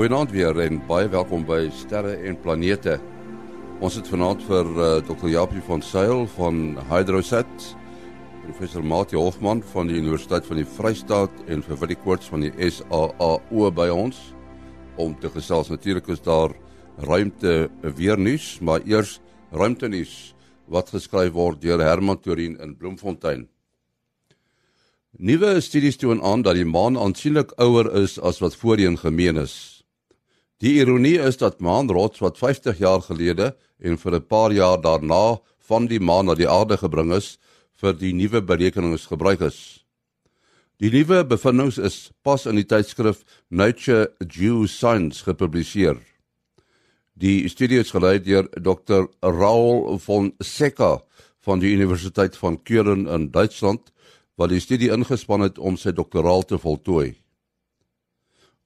Goeienaand weer en baie welkom by Sterre en Planete. Ons het vanaand vir uh, Dr. Japie van Sail van Hydrosat, professor Mati Hofman van die Universiteit van die Vrystaat en vir Willie Koorts van die SAAO by ons om te gesels. Natuurlik is daar ruimte weer nuus, maar eers ruimte nuus wat geskryf word deur Herman Torin in Bloemfontein. Nuwe studies toon aan dat die maan aansienlik ouer is as wat voorheen gemeen is. Die ironie is dat maanrots wat 50 jaar gelede en vir 'n paar jaar daarna van die maan na die aarde gebring is, vir die nuwe berekenings gebruik is. Die nuwe bevindinge is pas in die tydskrif Nature Geoscience gepubliseer. Die studie is gelei deur Dr. Raul von Secker van die Universiteit van Keulen in Duitsland wat die studie ingespan het om sy doktoraal te voltooi.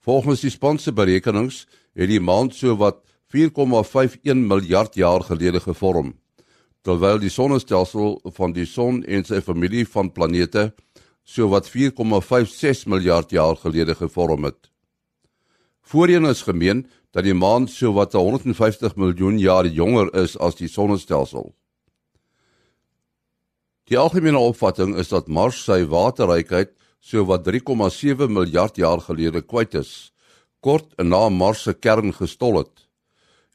Volgens die span se berekenings het die maan so wat 4,51 miljard jaar gelede gevorm, terwyl die sonnestelsel van die son en sy familie van planete so wat 4,56 miljard jaar gelede gevorm het. Voorheen is gemeen dat die maan so wat 150 miljoen jaar jonger is as die sonnestelsel. Die algemene opvatting is dat Mars sy waterrykheid so wat 3,7 miljard jaar gelede kwyt is, kort na Mars se kern gestol het.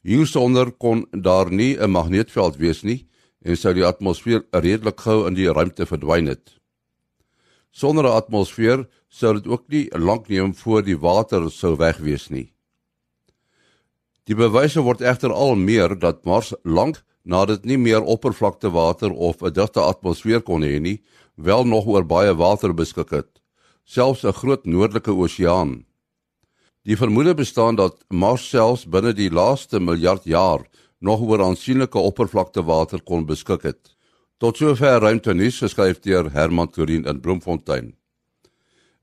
Hiersonder kon daar nie 'n magneetveld wees nie en sou die atmosfeer redelik gou in die ruimte verdwyn het. Sonder 'n atmosfeer sou dit ook nie lank neem voor die water sou wegwees nie. Die bewyse word egter al meer dat Mars lank nadat nie meer oppervlakte water of 'n digte atmosfeer kon hê nie, wel nog oor baie water beskik het selfs 'n groot noordelike oseaan. Die vermoede bestaan dat Mars selfs binne die laaste miljard jaar nog oor aansienlike oppervlakte water kon beskik het. Tot sover ruimte nuus geskryf deur Herman Turin in Bloemfontein.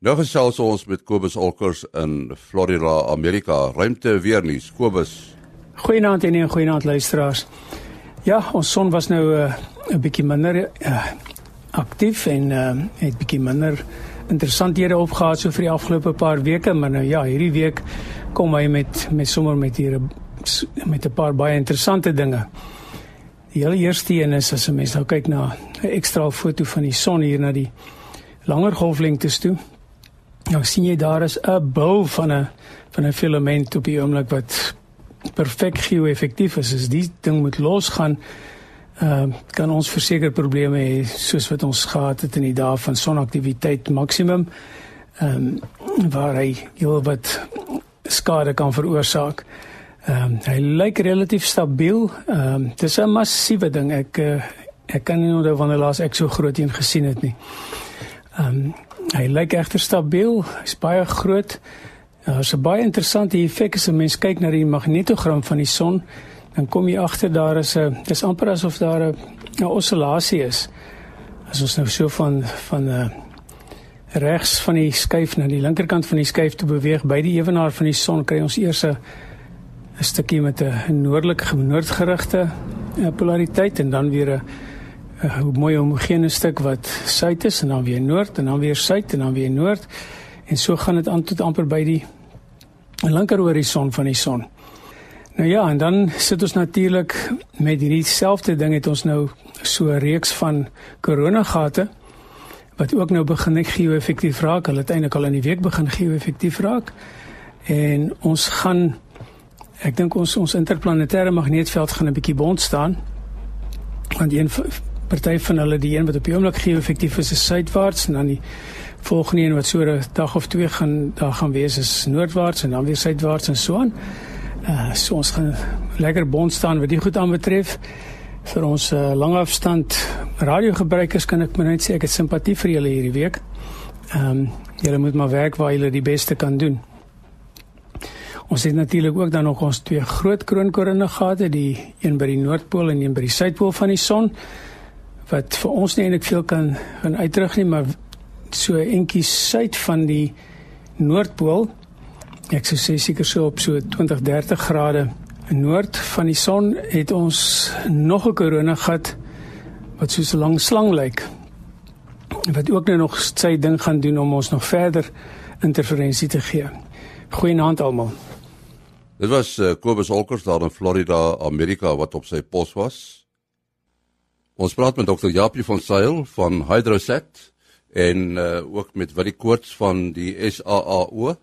Nou gesels ons met Kobus Olkers in Florida, Amerika. Ruimte weer nuus. Kobus. Goeienaand en 'n goeienaand luisteraars. Ja, ons son was nou eh, 'n uh, bietjie minder uh, aktief en uh, het bietjie minder interessanthede opgehaal so vir die afgelope paar weke, maar nou ja, hierdie week kom hy met met sommer met hier met 'n paar baie interessante dinge. Die hele eerste een is as 'n mens nou kyk na 'n ekstra foto van die son hier na die langer golflengtes toe. Nou sien jy daar is 'n bou van 'n van 'n filament op die oomblik wat perfek geo-effektief is. As die ding moet losgaan, uh, kan ons verseker probleme hê soos wat ons gehad het in die dae van sonaktiwiteit maksimum ehm um, waar hy heel wat skade kan veroorsaak. Ehm um, hy lyk relatief stabiel. Ehm um, dis 'n massiewe ding. Ek uh, ek kan nie onthou wanneer laas ek so groot een gesien het nie. Ehm um, hy lyk egter stabiel. Hy's baie groot. Daar's 'n baie interessante effek as 'n mens kyk na die magnetogram van die son dan kom jy agter daar is 'n dis amper asof daar 'n 'n oscillasie is. As ons nou so van van 'n uh, eh, regs van die skuif na die linkerkant van die skuif te beweeg by die ewenaar van die son kry ons eers 'n 'n stukkie met 'n noordelike noordgerigte uh, polariteit en dan weer 'n 'n mooi homogene stuk wat suid is en dan weer noord en dan weer suid en dan weer noord en so gaan dit aan tot amper by die linker horison van die son. Nou ja, en dan sit ons natuurlik met hierdie selfde ding het ons nou so 'n reeks van koronagate wat ook nou begin geo-effektief raak. Hulle het eintlik al in die week begin geo-effektief raak. En ons gaan ek dink ons ons interplanetêre magneetveld gaan 'n bietjie bond staan. Want een party van hulle, die een wat op die oomblik geo-effektief is, is suidwaarts en dan die volgende een wat so 'n dag of twee gaan daar gaan wees is noordwaarts en dan weer suidwaarts en so aan. Uh, so ons gaan lekker bond staan wat dit goed aanbetref vir ons uh, langafstand radiogebruikers kan ek net sê ek het simpatie vir julle hierdie week. Ehm um, julle moet maar werk waar julle die beste kan doen. Ons het natuurlik ook dan nog ons twee groot kroonkoringegate, die een by die noordpool en een by die suidpool van die son wat vir ons nie eintlik veel kan kan uitdruk nie, maar so eentjie suid van die noordpool ek sou sê seker so op so 20 30 grade noord van die son het ons nog 'n korona gat wat soos 'n lang slang lyk wat ook nou nog sy ding gaan doen om ons nog verder interferensie te gee. Goeienaand almal. Dit was uh, Kobus Olkers daar in Florida, Amerika wat op sy pos was. Ons praat met Dr. Japie van Sail van Hydrosat en uh, ook met Willie Koorts van die SAAO.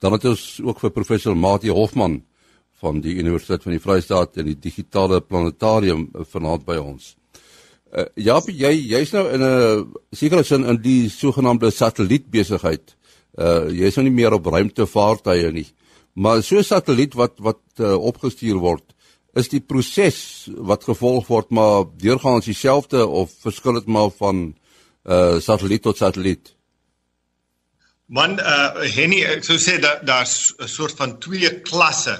Dan het ons ook vir professor Mati Hofman van die Universiteit van die Vrystaat en die digitale planetarium vanaand by ons. Uh, Japie, jy jy's nou in 'n sekere sin in die sogenaamde satellietbesigheid. Uh jy's nou nie meer op ruimtevaartuie nie. Maar so 'n satelliet wat wat uh, opgestuur word, is die proses wat gevolg word maar deurgaans dieselfde of verskil dit maar van uh satelliet tot satelliet? Man uh Henny, ek sou sê dat daar's 'n soort van twee klasse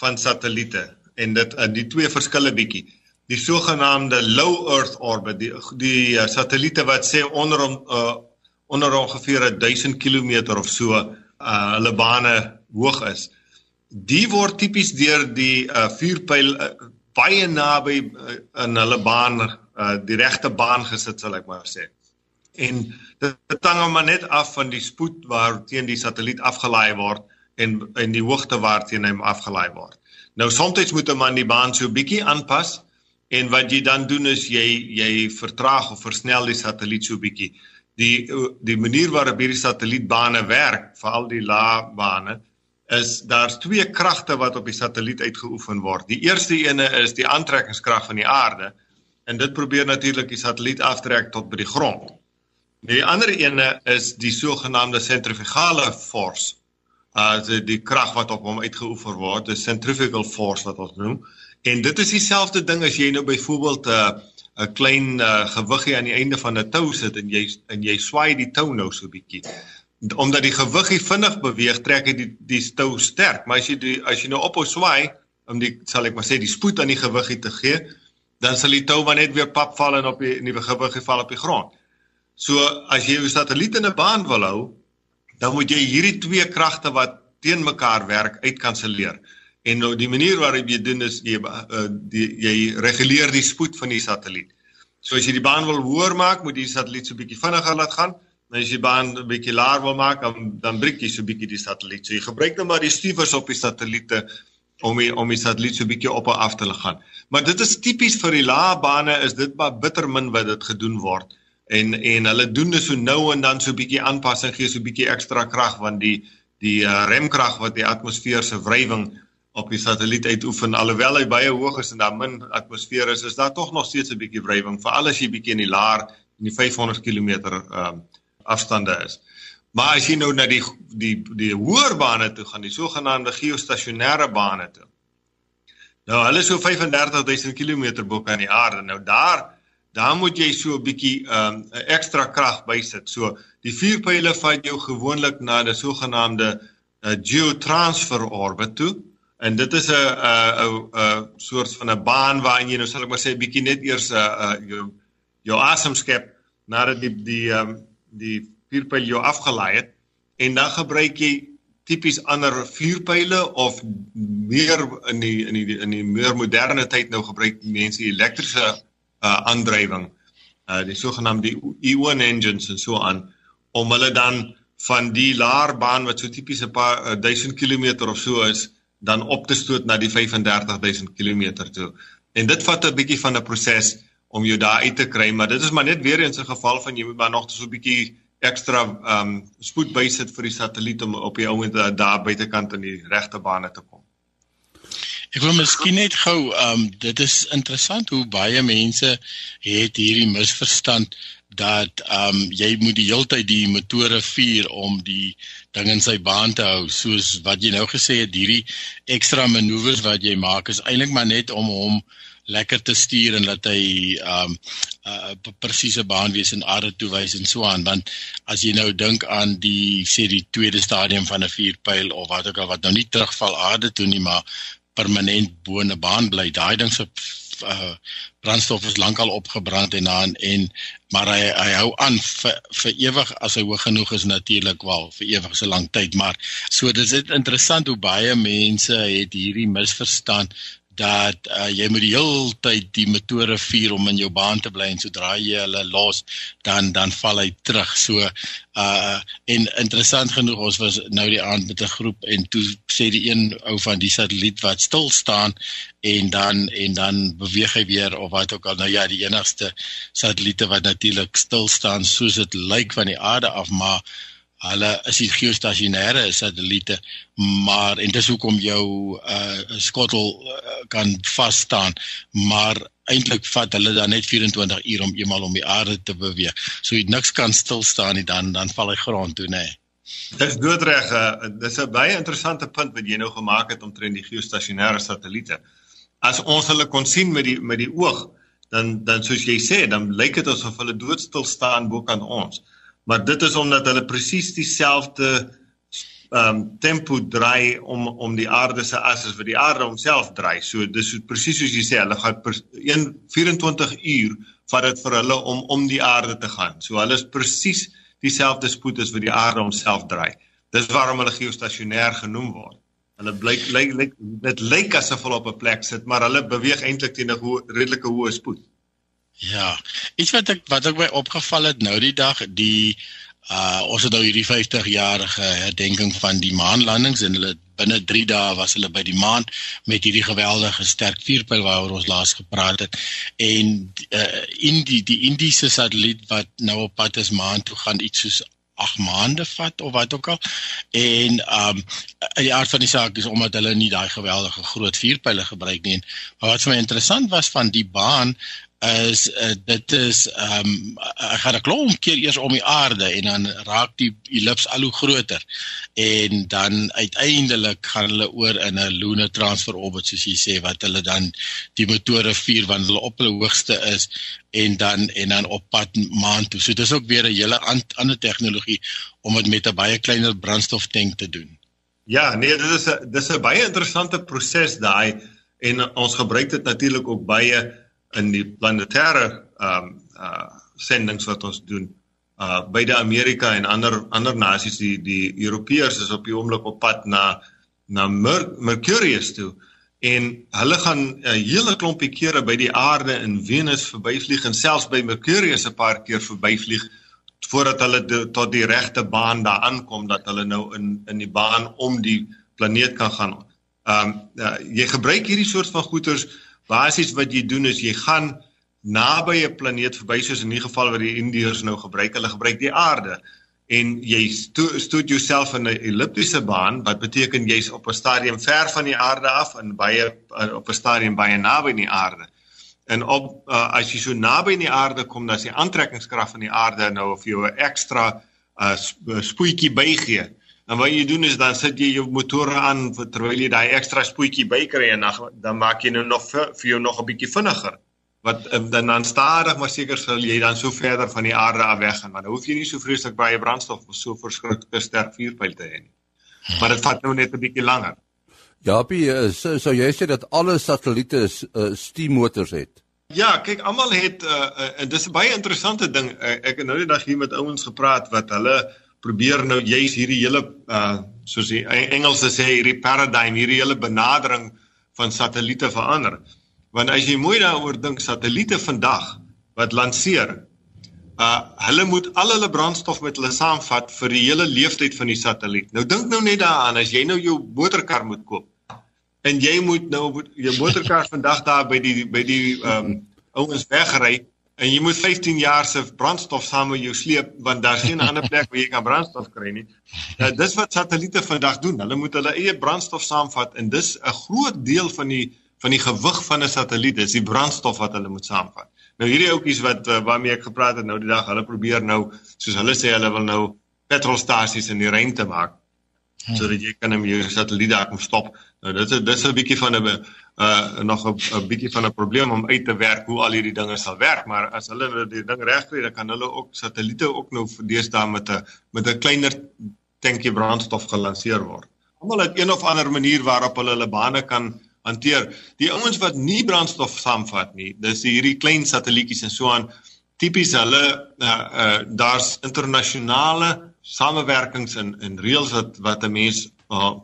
van satelliete en dit uh, die twee verskille bietjie. Die sogenaamde low earth orbit, die die uh, satelliete wat sê onder om uh onder ongeveer 1000 km of so uh hulle bane hoog is. Die word tipies deur die uh, vuurpyl uh, baie naby uh, in hulle baan uh, die regte baan gesit sal ek maar sê. En dit hang maar net af van die spoed waarteen die satelliet afgelaai word en en die hoogte waarteen hy afgelaai word. Nou soms moet 'n man die baan so bietjie aanpas en wat jy dan doen is jy jy vertraag of versnel die satelliet so bietjie. Die die manier waarop hierdie satellietbane werk, veral die lae bane, is daar's twee kragte wat op die satelliet uitgeoefen word. Die eerste ene is die aantrekkingskrag van die aarde en dit probeer natuurlik die satelliet aftrek tot by die grond. Die ander ene is die sogenaamde sentrifugale force. Uh die, die krag wat op hom uitgeoefen word, die centrifugal force wat ons noem. En dit is dieselfde ding as jy nou byvoorbeeld 'n uh, 'n klein uh, gewiggie aan die einde van 'n tou sit en jy en jy swaai die tou nou so bietjie omdat die gewiggie vinnig beweeg, trek hy die die stou sterk. Maar as jy die as jy nou ophou swaai om die sal ek maar sê die spoed aan die gewiggie te gee, dan sal die tou maar net weer pap val en op die nuwe gewiggie val op die grond. So as jy jou satelliet in 'n baan wil hou, dan moet jy hierdie twee kragte wat teen mekaar werk uitkanselleer. En nou die manier waarop jy doen is jy uh, die jy reguleer die spoed van die satelliet. So as jy die baan wil hoër maak, moet jy die satelliet so bietjie vinniger laat gaan. Nou as jy baan 'n bietjie laer wil maak, dan dan breek jy so 'n bietjie die satelliet. So jy gebruik nou maar die stuwers op die satelliete om die, om die satelliet so 'n bietjie op en af te gaan. Maar dit is tipies vir die lae bane is dit maar bitter min wat dit gedoen word. En en hulle doen dit so nou en dan so 'n bietjie aanpassing gee so 'n bietjie ekstra krag want die die uh, remkrag wat die atmosfeer se wrywing op die satelliet uitoefen alhoewel hy baie hoog is en daar min atmosfeer is, is daar tog nog steeds 'n bietjie wrywing veral as jy bietjie in die laer in die 500 km um, afstande is. Maar as jy nou na die die die hoër bane toe gaan, die sogenaamde geostasionêre bane toe. Nou hulle is so 35000 km bo kan die aarde. Nou daar daar moet jy so 'n bietjie 'n um, ekstra krag bysit. So die vuurpyle vat jou gewoonlik na die sogenaamde uh, geotransfer orbit toe. En dit is 'n 'n 'n soort van 'n baan waarin jy nou sal ek maar sê 'n bietjie net eers 'n uh, uh, jou jou asem skep nadat die die um, die vuurpyl jou afgelaai het en dan gebruik jy tipies ander vuurpyle of meer in die in die in die meer moderne tyd nou gebruik mense elektriese uh aandrywing uh die sogenaamde E1 engines en so aan om hulle dan van die laarbaan wat so tipies 'n paar uh, 1000 km of so is dan op te stoot na die 35000 km toe. En dit vat 'n bietjie van 'n proses om jou daar uit te kry, maar dit is maar net weer eens 'n geval van jy moet maar nog so 'n bietjie ekstra ehm um, spoed bysit vir die satelliet om op die ouend daar buitekant in die regte bane te kom. Ek wil miskien net gou ehm um, dit is interessant hoe baie mense het hierdie misverstand dat ehm um, jy moet die heeltyd die motore vuur om die ding in sy baan te hou. Soos wat jy nou gesê het hierdie ekstra manoeuvres wat jy maak is eintlik maar net om hom lekker te stuur en dat hy um 'n uh, presiese baan wees en aarde toe wys en so aan. Want as jy nou dink aan die sê die tweede stadium van 'n vuurpyl of wat ook al wat nou nie terugval aarde toe nie maar permanent bo 'n baan bly. Daai ding se uh, brandstof is lankal opgebrand en dan en maar hy hy hou aan vir vir ewig as hy hoog genoeg is natuurlik wel vir ewig so lank tyd maar so dis dit interessant hoe baie mense het hierdie misverstand dat uh, jy moet die hele tyd die motore vuur om in jou baan te bly en sodra jy hulle los dan dan val hy terug. So uh en interessant genoeg ons was nou die aand met 'n groep en toe sê die een ou van die satelliet wat stil staan en dan en dan beweeg hy weer of wat ook al nou ja die enigste satelliete wat natuurlik stil staan soos dit lyk van die aarde af maar hulle is die geostasionêre satelliete maar en dis hoekom jou uh skottel uh, kan vas staan maar eintlik vat hulle dan net 24 uur om eenmal om die aarde te beweeg. So niks kan stil staan nie dan dan val hy grond toe nê nee. Dis doodreg uh, dis 'n baie interessante punt wat jy nou gemaak het omtrent die geostasionêre satelliete. As ons hulle kon sien met die met die oog dan dan soos jy sê dan lyk dit asof hulle doodstil staan bo kan ons maar dit is omdat hulle presies dieselfde ehm um, tempo draai om om die aarde se as as wat die aarde homself draai. So dis presies soos jy sê, hulle gaan 1 24 uur vat dit vir hulle om om die aarde te gaan. So hulle is presies dieselfde spoed as wat die aarde homself draai. Dis waarom hulle geostasionêr genoem word. Hulle blyk lyk lyk dit lyk asof hulle op 'n plek sit, maar hulle beweeg eintlik teen 'n redelike hoë spoed. Ja, iets wat ek wat ek my opgeval het nou die dag die uh ons het nou hierdie 50 jarige herdenking van die maanlandings en hulle binne 3 dae was hulle by die maan met hierdie geweldige sterk vuurpyl waaroor ons laas gepraat het en uh in die die Indiese satelliet wat nou op pad is maan toe gaan iets soos 8 maande vat of wat ook al. En um die aard van die saak is omdat hulle nie daai geweldige groot vuurpyle gebruik nie. Maar wat vir my interessant was van die baan is uh, dit is ehm um, ek gaan 'n klomp keer eers om die aarde en dan raak die ellips al hoe groter en dan uiteindelik gaan hulle oor in 'n lunar transfer orbit soos jy sê wat hulle dan die motore vuur wanneer hulle op hulle hoogste is en dan en dan op pad maan toe. So dis ook weer 'n hele ander tegnologie om dit met 'n baie kleiner brandstoftank te doen. Ja, nee, dit is 'n dis 'n baie interessante proses daai en ons gebruik dit natuurlik ook baie in die planetêre ehm um, uh sendings wat ons doen uh beide Amerika en ander ander nasies die die Europeërs is op die oomblik op pad na na Mer Mercurius toe en hulle gaan 'n uh, hele klompie kere by die aarde en Venus verbyvlieg en selfs by Mercurius 'n paar keer verbyvlieg voordat hulle de, tot die regte baan daar aankom dat hulle nou in in die baan om die planeet kan gaan. Ehm um, uh, jy gebruik hierdie soort van goeters basies wat jy doen is jy gaan naby 'n planeet verby soos in die geval wat die Indiërs nou gebruik. Hulle gebruik die aarde en jy stoot jouself in 'n elliptiese baan wat beteken jy's op 'n stadium ver van die aarde af en baie op 'n stadium baie naby aan die aarde. En op uh, as jy so naby aan die aarde kom, dan is die aantrekkingskrag van die aarde nou of jy 'n ekstra uh, spoetjie bygee. En wat jy doen is dan sit jy jou motor aan terwyl jy daai ekstra spoetjie bykry en dan dan maak jy nou nog vir, vir jou nog 'n bietjie vinniger. Wat eh, dan dan stadig maar seker sal jy dan so verder van die aarde af weg gaan. Dan hoef jy nie so vreeslik baie brandstof of so verskriklike sterk vuurpyl te hê nie. Maar dit vat nou net 'n bietjie langer. Ja, Pie, eh, so, so jy sê dat alle satelliete uh, steammotors het. Ja, kyk, almal het uh, uh, dis 'n baie interessante ding. Uh, ek het nou die dag hier met ouens gepraat wat hulle probeer nou juis hierdie hele uh soos die Engelse sê hierdie paradigm, hierdie hele benadering van satelliete verander. Want as jy mooi daaroor dink, satelliete vandag wat lanseer, uh hulle moet al hulle brandstof met hulle saamvat vir die hele lewensduur van die satelliet. Nou dink nou net daaraan as jy nou jou motorkar moet koop en jy moet nou jou motorkar vandag daar by die by die um ouens wegry en jy moet 15 jaar se brandstof saam met jou sleep want daar's geen ander plek waar jy kan brandstof kry nie. Nou dis wat satelliete vandag doen. Hulle moet hulle eie brandstof saamvat en dis 'n groot deel van die van die gewig van 'n satelliet is die brandstof wat hulle moet saamvat. Nou hierdie ouetjies wat uh, waarmee ek gepraat het nou die dag, hulle probeer nou soos hulle sê hulle wil nou petrolstasies in die ruimte maak sodat jy kan hom jou satelliet daar kom stop. Nou dit is dis 'n bietjie van 'n uh nog 'n bietjie van 'n probleem om uit te werk hoe al hierdie dinge sal werk, maar as hulle die ding regkry, dan kan hulle ook satelliete ook nou deesdae met 'n met 'n kleiner tankie brandstof gelanseer word. Almal het een of ander manier waarop hulle hulle bane kan hanteer. Die ouens wat nie brandstof saamvat nie, dis hierdie klein satellietjies en so aan, tipies hulle uh uh daar's internasionale samewerkings en en reëls wat wat 'n mens uh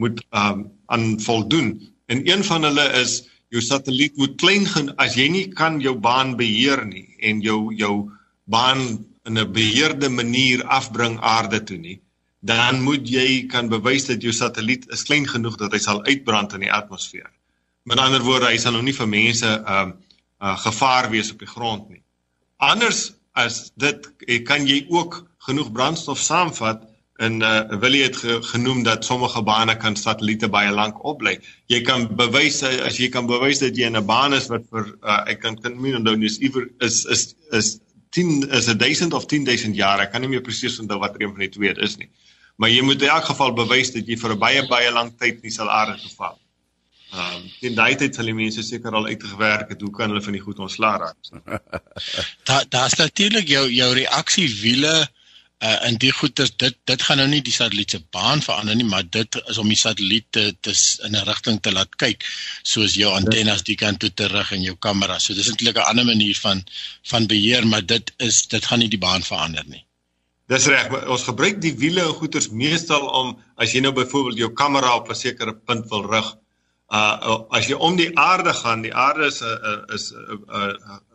moet um aan voldoen. En een van hulle is jou satelliet moet klein gaan as jy nie kan jou baan beheer nie en jou jou baan in 'n beheerde manier afbring aarde toe nie dan moet jy kan bewys dat jou satelliet is klein genoeg dat hy sal uitbrand in die atmosfeer. Met ander woorde, hy sal nou nie vir mense 'n uh, uh, gevaar wees op die grond nie. Anders as dit eh, kan jy ook genoeg brandstof saamvat en uh, Willie het ge, genoem dat sommige bane kan satelliete baie lank opbly. Jy kan bewys as jy kan bewys dat jy in 'n baan is wat vir uh, ek kan kan nie onthou nie is is is is 10 is 'n 1000 of 10000 jaar. Ek kan nie meer presies onthou wat een van die twee is nie. Maar jy moet in elk geval bewys dat jy vir 'n baie baie lang tyd nie sal aarde toe val. Ehm um, in daai tyd sal die mense seker al uitgewerk het hoe kan hulle van die goed ontslaa raak. Daar daar's natuurlik jou jou reaksiewiele uh in die goeie dit dit gaan nou nie die satelliet se baan verander nie maar dit is om die satelliet te dis in 'n rigting te laat kyk soos jou antennes die kant toe te rig en jou kamera so dis eintlik 'n ander manier van van beheer maar dit is dit gaan nie die baan verander nie Dis reg ons gebruik die wiele en goeters meestal om as jy nou byvoorbeeld jou kamera op 'n sekere punt wil rig uh as jy om die aarde gaan die aarde is 'n is 'n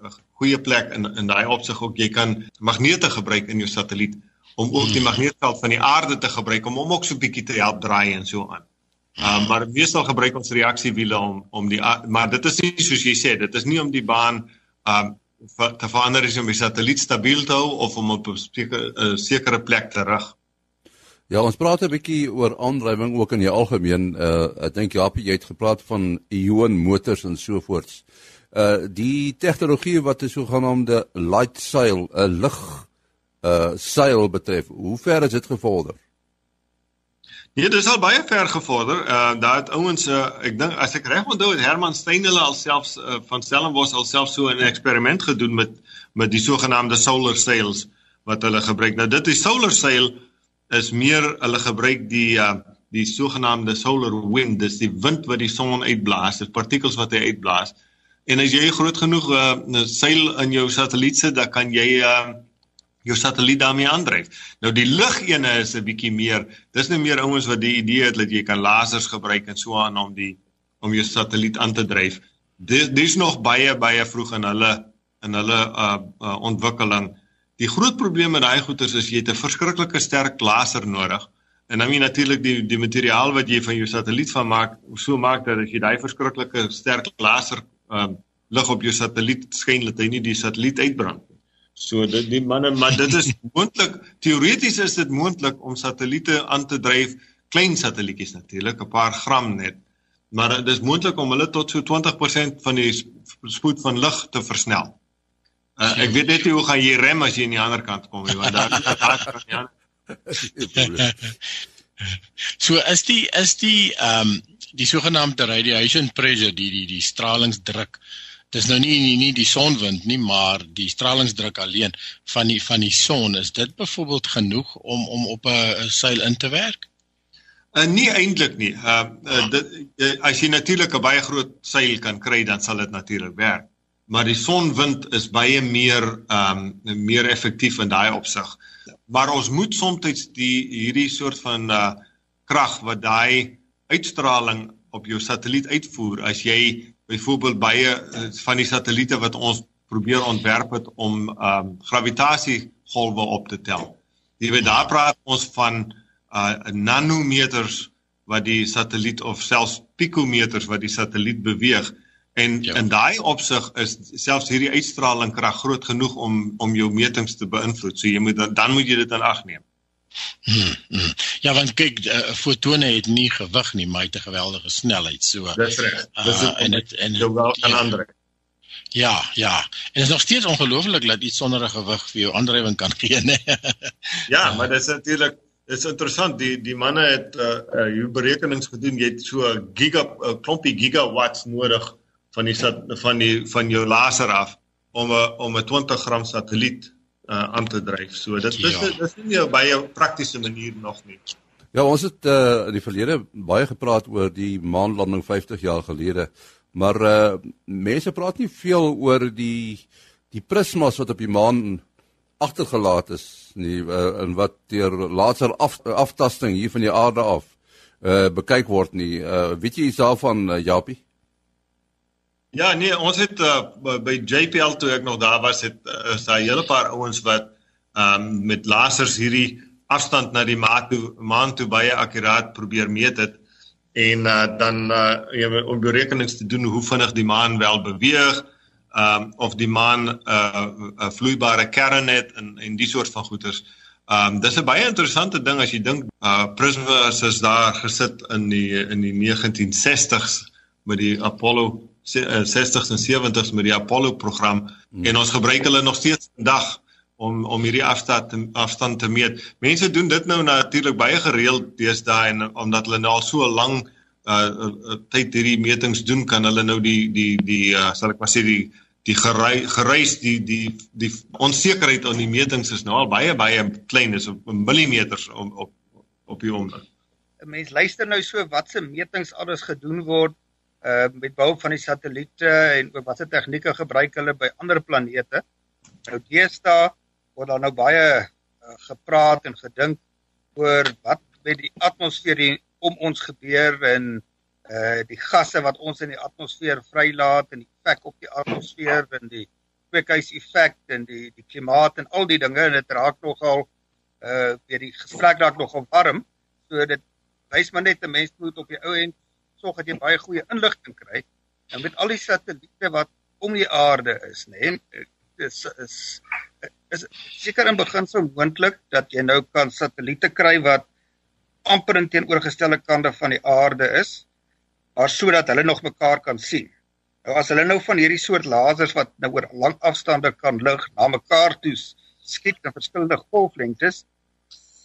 'n goeie plek in in daai opsig ook jy kan magnete gebruik in jou satelliet om ook die hmm. magneetveld van die aarde te gebruik om hom ook so bietjie te help draai en so aan. Uh, maar meestal gebruik ons reaksiewiele om om die maar dit is nie soos jy sê dit is nie om die baan um te verander is om die satelliet stabiel te hou of om op 'n sekere, sekere plek te rig. Ja, ons praat 'n bietjie oor aandrywing ook in die algemeen. Uh ek dink Japie jy het gepraat van ion motors en so voorts. Uh die tegnologie wat 'n sogenaamde light sail, 'n uh, lig uh seil betref, hoe ver is dit gevorder? Nee, dit is al baie ver gevorder. Uh daar het ouens uh, ek dink as ek reg onthou het Herman Steyn hulle alselfs uh, van Stellenbosch alself so 'n eksperiment gedoen met met die sogenaamde solar sails wat hulle gebruik. Nou dit is solar sail is meer hulle gebruik die uh die sogenaamde solar wind, dis die wind wat die son uitblaas, dis partikels wat hy uitblaas. En as jy groot genoeg uh seil in jou satelliet sit, dan kan jy uh jou satelliet daarmee aandryf. Nou die lugene is 'n bietjie meer. Dis nou meer ouens wat die idee het dat jy kan lasers gebruik en so aan om die om jou satelliet aan te dryf. Dis dis nog baie baie vroeg in hulle in hulle uh, uh ontwikkeling. Die groot probleem met daai goeters is jy het 'n verskriklike sterk laser nodig. En dan moet natuurlik die die materiaal wat jy van jou satelliet van maak, so maak dat as jy daai verskriklike sterk laser uh lig op jou satelliet skyn, dat hy nie die satelliet uitbrand nie. So dit die manne, maar dit is moontlik teoreties is dit moontlik om satelliete aan te dryf, klein satellietjies natuurlik, 'n paar gram net. Maar dit is moontlik om hulle tot so 20% van die spoed van lig te versnel. Uh, ek weet net nie hoe gaan jy rem as jy aan die ander kant kom nie, want daar daar kan jy aan. So is die is die ehm um, die sogenaamde radiation pressure die die die stralingsdruk dis nou nie nie, nie die sonwind nie, maar die stralingsdruk alleen van die van die son is dit byvoorbeeld genoeg om om op 'n seil in te werk? Uh, nie eintlik nie. Uh, uh dit uh, as jy natuurlik 'n baie groot seil kan kry, dan sal dit natuurlik werk. Maar die sonwind is baie meer um meer effektief in daai opsig. Maar ons moet soms die hierdie soort van uh krag wat daai uitstraling op jou satelliet uitvoer as jy byvoorbeeld baie uh, van die satelliete wat ons probeer ontwerp het om ehm um, gravitasiegolwe op te tel. Jy weet daar praat ons van uh nanometers wat die satelliet of selfs pikometers wat die satelliet beweeg en ja. in daai opsig is selfs hierdie uitstralingkrag groot genoeg om om jou metings te beïnvloed. So jy moet dan, dan moet jy dit in ag neem. Hmm, hmm. Ja, want kyk, uh, fotone het nie gewig nie, maar het 'n geweldige snelheid. So Dis reg. Dis uh, en dit en jou wel kan ja, aandryf. Ja, ja. En dit is nog steeds ongelooflik dat iets sonder 'n gewig vir jou aandrywing kan gee, né? ja, maar dit is natuurlik Dit is interessant die die manne het uh uh hoe berekenings gedoen jy het so giga uh, klompie gigawatts nodig van die van die van jou laser af om 'n om 'n 20 gram satelliet uh, aan te dryf. So dit ja. is dis nie 'n baie praktiese manier nog nie. Ja, ons het uh, in die verlede baie gepraat oor die maanlanding 50 jaar gelede, maar uh, mense praat nie veel oor die die prismas wat op die maan agtergelaat is nie uh, en wat deur later af, aftasting hier van die aarde af uh, bekyk word nie. Uh, weet jy iets daarvan uh, Japie? Ja, nee, ons het uh, by JPL toe ek nog daar was, het uh, is daar 'n hele paar ouens wat ehm um, met lasers hierdie afstand na die maan toe maan toe baie akkuraat probeer meet het en uh, dan uh, jy om berekenings te doen hoe vinnig die maan wel beweeg ehm um, of die maan 'n uh, uh, vloeibare kern het en en die soort van goeters. Ehm um, dis 'n baie interessante ding as jy dink uh Prismas is daar gesit in die in die 1960s met die Apollo 60s en 70s met die Apollo program hmm. en ons gebruik hulle nog steeds vandag om om hierdie afstand te, afstand te meet. Mense doen dit nou natuurlik baie gereeld deesdae en omdat hulle nou al so lank uh, uh tyd hierdie metings doen kan hulle nou die die die uh, sal ek maar sê die die gereis die die die onsekerheid aan die metings is nou al baie baie klein is op millimeters op op op die onder. 'n Mens luister nou so watse metings alles gedoen word uh met behulp van die satelliete en oor watter tegnieke gebruik hulle by ander planete. Nou deesdae word daar nou baie uh, gepraat en gedink oor wat met die atmosfeer hier om ons gebeur en uh die gasse wat ons in die atmosfeer vrylaat en die effek op die atmosfeer en die kweekhuiseffek en die die klimaat en al die dinge en dit raak nogal uh weer die gesprek raak nogal warm so dit wys maar net 'n mens moet op die ou end sorg dat jy baie goeie inligting kry en met al die satelliete wat om die aarde is nê nee, is is is seker in beginsel moontlik dat jy nou kan satelliete kry wat amper in teenoorgestelde kante van die aarde is maar sodat hulle nog mekaar kan sien. Nou as hulle nou van hierdie soort lasers wat nou oor lang afstande kan lig na mekaar toe skiet in verskillende golflengtes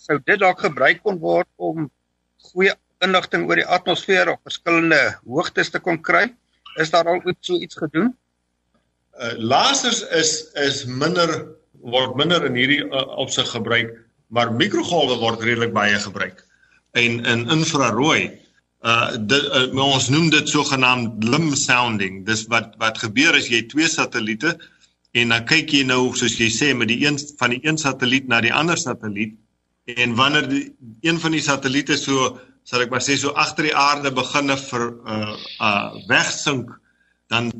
sou dit dalk gebruik kon word om goeie inligting oor die atmosfeer op verskillende hoogtes te kon kry. Is daar al so iets gedoen? Uh lasers is is minder word minder in hierdie uh, opsig gebruik, maar mikrogolwe word redelik baie gebruik. En in infrarooi uh dit uh, ons noem dit sogenaamd limb sounding. Dis wat wat gebeur as jy twee satelliete en dan kyk jy nou soos jy sê met die een van die een satelliet na die ander satelliet en wanneer die een van die satelliete so sal ek maar sê so agter die aarde beginne vir uh uh wegsink dan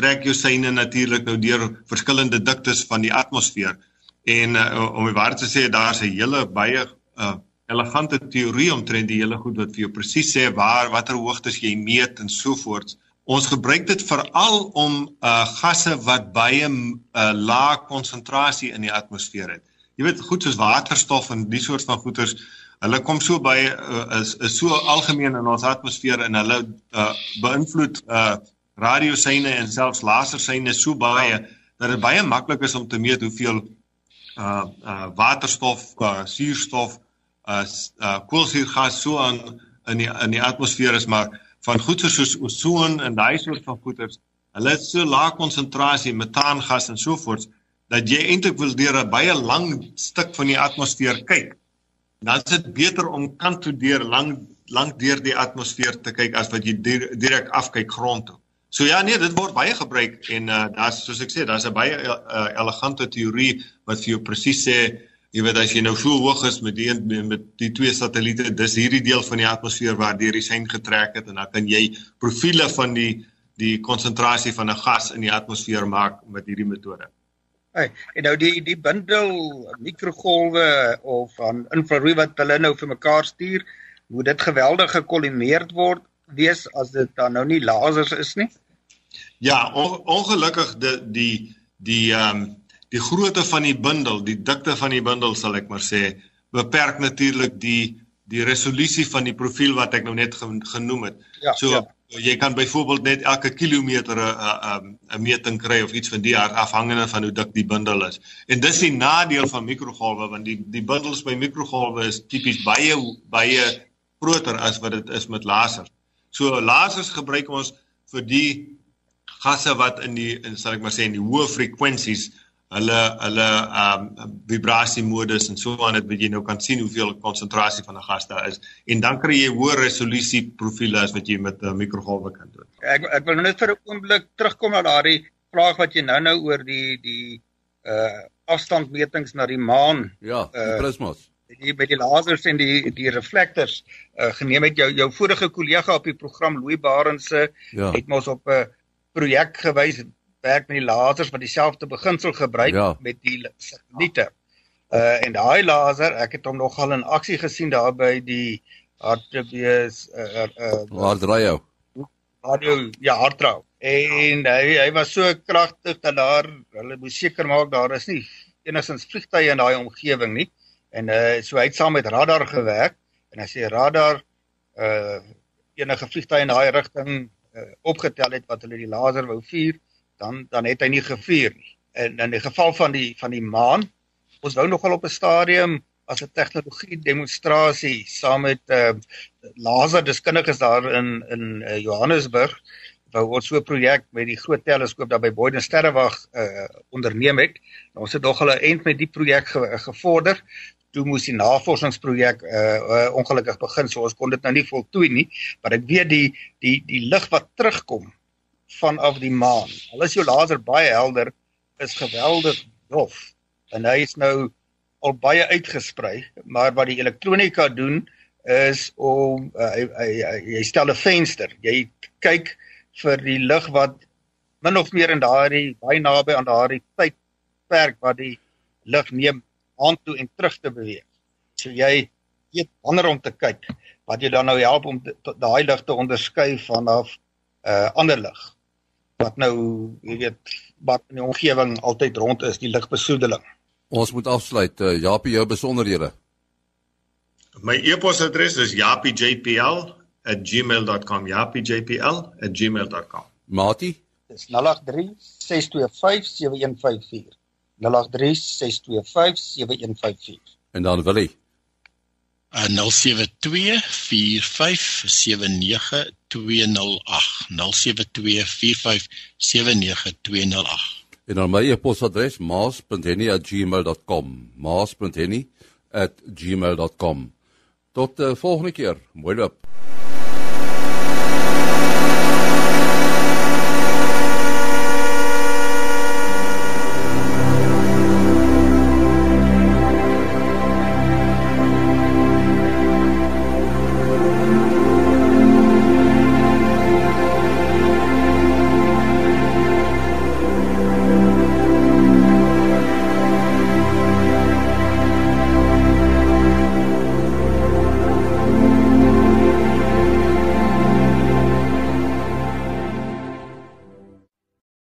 trek jou syne natuurlik nou deur verskillende diktes van die atmosfeer. En uh, om die waarheid te sê, daar's 'n hele baie uh elegante teorie omtrent die hele goed wat vir jou presies sê waar watter hoogtes jy meet en so voort. Ons gebruik dit veral om uh gasse wat baie uh lae konsentrasie in die atmosfeer het. Jy weet goed soos waterstof en die soort van goeters, hulle kom so baie uh, is is so algemeen in ons atmosfeer en hulle uh beïnvloed uh radiosyne en selfs lasersyne so baie dat dit baie maklik is om te meet hoeveel uh uh waterstof, uh, suurstof, uh, uh koolsuurgas so aan in die in die atmosfeer is maar van goeie soos ozon en daai soort van goeters. Hulle het so lae konsentrasie metaangas en so voort dat jy eintlik wil deur 'n baie lang stuk van die atmosfeer kyk. Dan is dit beter om kant toe deur lank lank deur die atmosfeer te kyk as wat jy direk afkyk grond toe. So ja nee, dit word baie gebruik en uh daar's soos ek sê, daar's 'n baie uh, elegante teorie wat vir jou presies sê, jy weet as jy nou so hoog is met die met die twee satelliete, dis hierdie deel van die atmosfeer waar deur die sein getrek het en dan kan jy profile van die die konsentrasie van 'n gas in die atmosfeer maak met hierdie metode. Hey, en nou die die bundel mikrogolwe of van infrarooi wat hulle nou vir mekaar stuur, moet dit geweldig gekolimeerd word wees as dit dan nou nie lasers is nie. Ja, on, ongelukkig die die die ehm um, die grootte van die bundel, die dikte van die bundel sal ek maar sê, beperk natuurlik die die resolusie van die profiel wat ek nou net genoem het. Ja, so ja. jy kan byvoorbeeld net elke kilometer 'n 'n meting kry of iets van die aard afhangende van hoe dik die bundel is. En dis die nadeel van mikrogolwe want die die bundels by mikrogolwe is tipies baie baie groter as wat dit is met lasers. So lasers gebruik ons vir die gasse wat in die in sal ek maar sê in die hoë frekwensies hulle hulle ehm um, vibrasie modus en so aan dit wat jy nou kan sien hoeveel konsentrasie van 'n gas daar is en dan kry jy hoë resolusie profile as wat jy met 'n uh, mikrogolwe kan doen. Ek ek wil net vir 'n oomblik terugkom na daardie vraag wat jy nou-nou oor die die uh afstandmetings na die maan. Ja, die uh, prismas. Die by die lasers en die die reflektors uh geneem het jou jou vorige kollega op die program Louis Barense ja. het mos op 'n uh, projek gewys werk met die lasers wat dieselfde beginsel gebruik Ja. met die satelliete. Uh en daai laser, ek het hom nogal in aksie gesien daar by die hartbees uh uh Waar draai jou? radio ja hartrou. En hy hy was so kragtig dat daar hulle moes seker maak daar is nie enigstens vliegtye in daai omgewing nie. En uh so hy het saam met radar gewerk en as jy radar uh enige vliegtye in daai rigting uh, opgetel het wat hulle die laser wou vuur, dan dan het hy nie gevuur nie. En in die geval van die van die maan, ons wou nogal op 'n stadium as 'n tegnologie demonstrasie saam met uh laserdeskundiges daar in in uh, Johannesburg wou ons so 'n projek met die groot teleskoop daar by Boyden Sterrewag uh onderneem het. Ons het nog hulle eind met die projek ge, gevorder. Toe moes die navorsingsprojek uh, uh ongelukkig begin, so ons kon dit nou nie voltooi nie, maar ek weet die die die lig wat terugkom vanaf die maan. Al is jou laser baie helder, is geweldig dof. En hy is nou al baie uitgesprei, maar wat die elektronika doen is om uh, hy, hy, hy, hy stel 'n venster. Jy kyk vir die lig wat min of meer in daardie baie naby aan daardie tydperk wat die lig neem aan toe en terug te beweeg. So jy weet wanneer om te kyk wat jy dan nou help om daai lig te onderskei vanaf uh ander lig wat nou jy weet wat in die omgewing altyd rond is, die ligbesoedeling. Ons moet afsluit. Uh, Japie, jou besonderhede. My e-posadres is japijpl@gmail.com. japijpl@gmail.com. Mati, Dis 083 625 7154. 083 625 7154. en dan Willie. Uh, 0724579208 0724579208 En dan my e-posadres maas.henny@gmail.com. maas.henny@gmail.com. Tot uh, volgende keer. Mooi loop.